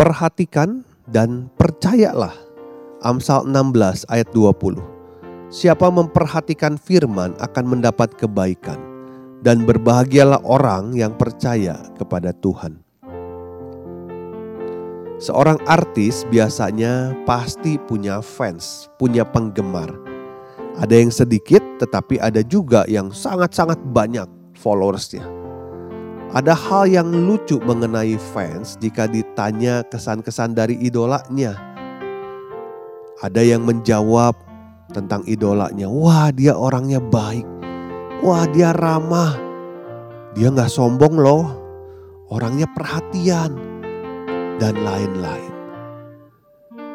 Perhatikan dan percayalah. Amsal 16 ayat 20. Siapa memperhatikan firman akan mendapat kebaikan dan berbahagialah orang yang percaya kepada Tuhan. Seorang artis biasanya pasti punya fans, punya penggemar. Ada yang sedikit tetapi ada juga yang sangat-sangat banyak followersnya. Ada hal yang lucu mengenai fans jika ditanya kesan-kesan dari idolanya. Ada yang menjawab tentang idolanya, wah dia orangnya baik, wah dia ramah, dia nggak sombong loh, orangnya perhatian, dan lain-lain.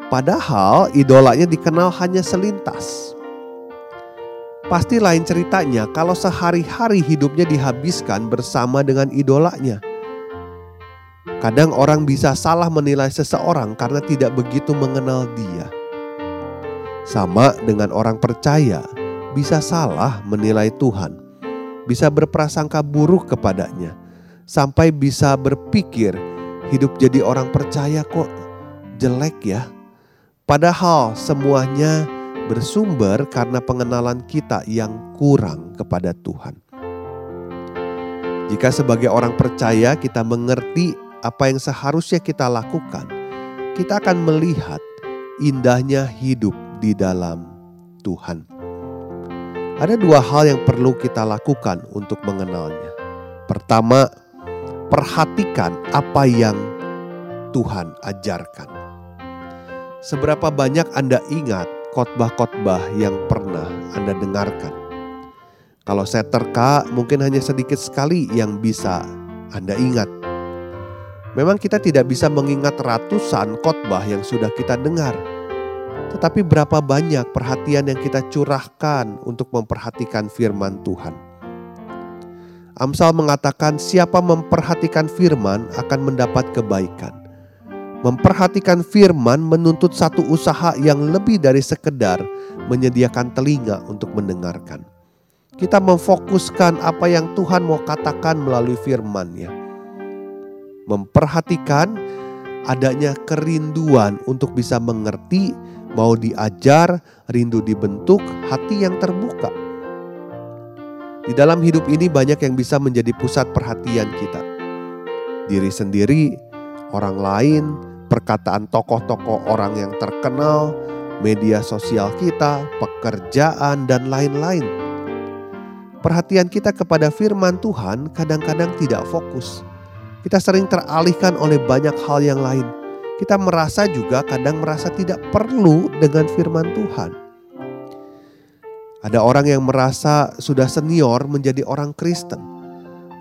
Padahal idolanya dikenal hanya selintas. Pasti lain ceritanya kalau sehari-hari hidupnya dihabiskan bersama dengan idolanya. Kadang orang bisa salah menilai seseorang karena tidak begitu mengenal dia. Sama dengan orang percaya, bisa salah menilai Tuhan, bisa berprasangka buruk kepadanya, sampai bisa berpikir hidup jadi orang percaya kok jelek ya. Padahal semuanya bersumber karena pengenalan kita yang kurang kepada Tuhan. Jika sebagai orang percaya kita mengerti apa yang seharusnya kita lakukan, kita akan melihat indahnya hidup di dalam Tuhan. Ada dua hal yang perlu kita lakukan untuk mengenalnya. Pertama, perhatikan apa yang Tuhan ajarkan. Seberapa banyak Anda ingat khotbah-khotbah yang pernah Anda dengarkan. Kalau saya terka, mungkin hanya sedikit sekali yang bisa Anda ingat. Memang kita tidak bisa mengingat ratusan khotbah yang sudah kita dengar. Tetapi berapa banyak perhatian yang kita curahkan untuk memperhatikan firman Tuhan. Amsal mengatakan siapa memperhatikan firman akan mendapat kebaikan. Memperhatikan firman menuntut satu usaha yang lebih dari sekedar menyediakan telinga untuk mendengarkan. Kita memfokuskan apa yang Tuhan mau katakan melalui firman-Nya. Memperhatikan adanya kerinduan untuk bisa mengerti, mau diajar, rindu dibentuk, hati yang terbuka. Di dalam hidup ini banyak yang bisa menjadi pusat perhatian kita. Diri sendiri, orang lain, perkataan tokoh-tokoh orang yang terkenal, media sosial kita, pekerjaan, dan lain-lain. Perhatian kita kepada firman Tuhan kadang-kadang tidak fokus. Kita sering teralihkan oleh banyak hal yang lain. Kita merasa juga kadang merasa tidak perlu dengan firman Tuhan. Ada orang yang merasa sudah senior menjadi orang Kristen,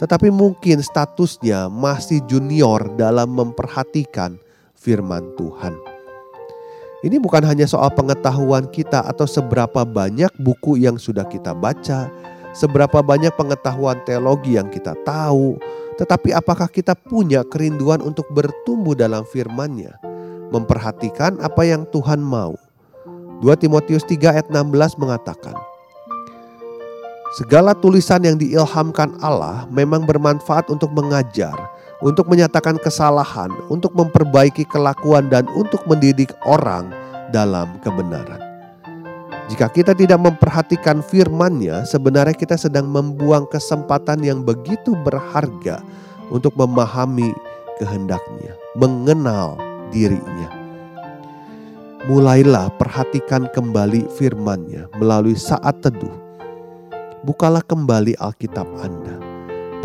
tetapi mungkin statusnya masih junior dalam memperhatikan firman Tuhan. Ini bukan hanya soal pengetahuan kita atau seberapa banyak buku yang sudah kita baca, seberapa banyak pengetahuan teologi yang kita tahu, tetapi apakah kita punya kerinduan untuk bertumbuh dalam firman-Nya, memperhatikan apa yang Tuhan mau. 2 Timotius 3 ayat 16 mengatakan, Segala tulisan yang diilhamkan Allah memang bermanfaat untuk mengajar, untuk menyatakan kesalahan, untuk memperbaiki kelakuan, dan untuk mendidik orang dalam kebenaran. Jika kita tidak memperhatikan firman-Nya, sebenarnya kita sedang membuang kesempatan yang begitu berharga untuk memahami kehendaknya, mengenal dirinya. Mulailah perhatikan kembali firman-Nya melalui saat teduh. Bukalah kembali Alkitab Anda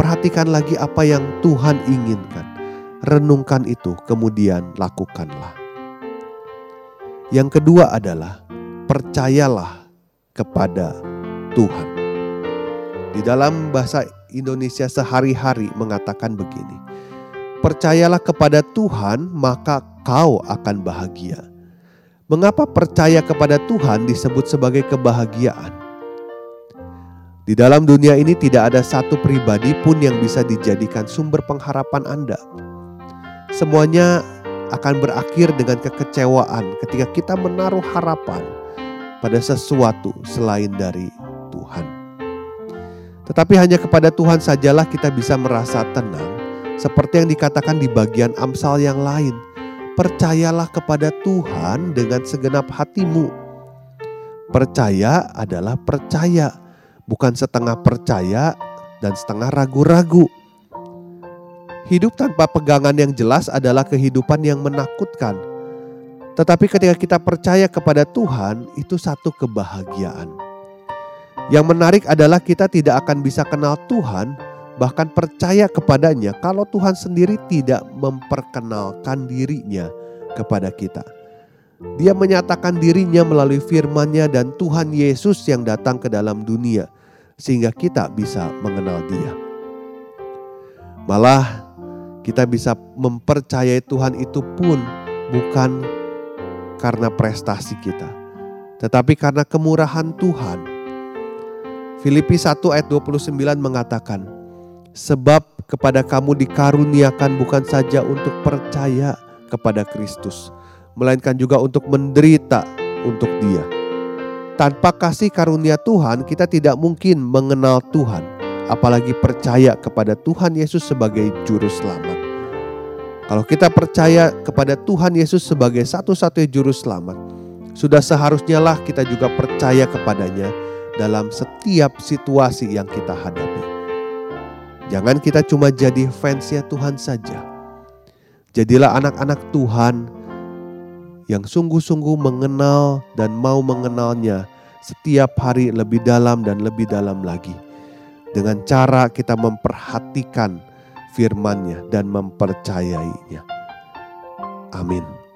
Perhatikan lagi apa yang Tuhan inginkan. Renungkan itu, kemudian lakukanlah. Yang kedua adalah percayalah kepada Tuhan. Di dalam bahasa Indonesia sehari-hari mengatakan begini. Percayalah kepada Tuhan, maka kau akan bahagia. Mengapa percaya kepada Tuhan disebut sebagai kebahagiaan? Di dalam dunia ini tidak ada satu pribadi pun yang bisa dijadikan sumber pengharapan Anda. Semuanya akan berakhir dengan kekecewaan ketika kita menaruh harapan pada sesuatu selain dari Tuhan. Tetapi hanya kepada Tuhan sajalah kita bisa merasa tenang, seperti yang dikatakan di bagian Amsal yang lain. Percayalah kepada Tuhan dengan segenap hatimu. Percaya adalah percaya, bukan setengah percaya dan setengah ragu-ragu. Hidup tanpa pegangan yang jelas adalah kehidupan yang menakutkan. Tetapi ketika kita percaya kepada Tuhan, itu satu kebahagiaan. Yang menarik adalah kita tidak akan bisa kenal Tuhan, bahkan percaya kepadanya, kalau Tuhan sendiri tidak memperkenalkan dirinya kepada kita. Dia menyatakan dirinya melalui firman-Nya dan Tuhan Yesus yang datang ke dalam dunia, sehingga kita bisa mengenal Dia. Malah, kita bisa mempercayai Tuhan itu pun bukan karena prestasi kita, tetapi karena kemurahan Tuhan. Filipi 1 ayat 29 mengatakan, Sebab kepada kamu dikaruniakan bukan saja untuk percaya kepada Kristus, melainkan juga untuk menderita untuk dia. Tanpa kasih karunia Tuhan, kita tidak mungkin mengenal Tuhan, apalagi percaya kepada Tuhan Yesus sebagai juru selamat. Kalau kita percaya kepada Tuhan Yesus sebagai satu-satunya juru selamat, sudah seharusnya lah kita juga percaya kepadanya dalam setiap situasi yang kita hadapi. Jangan kita cuma jadi fansnya Tuhan saja. Jadilah anak-anak Tuhan yang sungguh-sungguh mengenal dan mau mengenalnya setiap hari lebih dalam dan lebih dalam lagi. Dengan cara kita memperhatikan firman-Nya dan mempercayainya. Amin.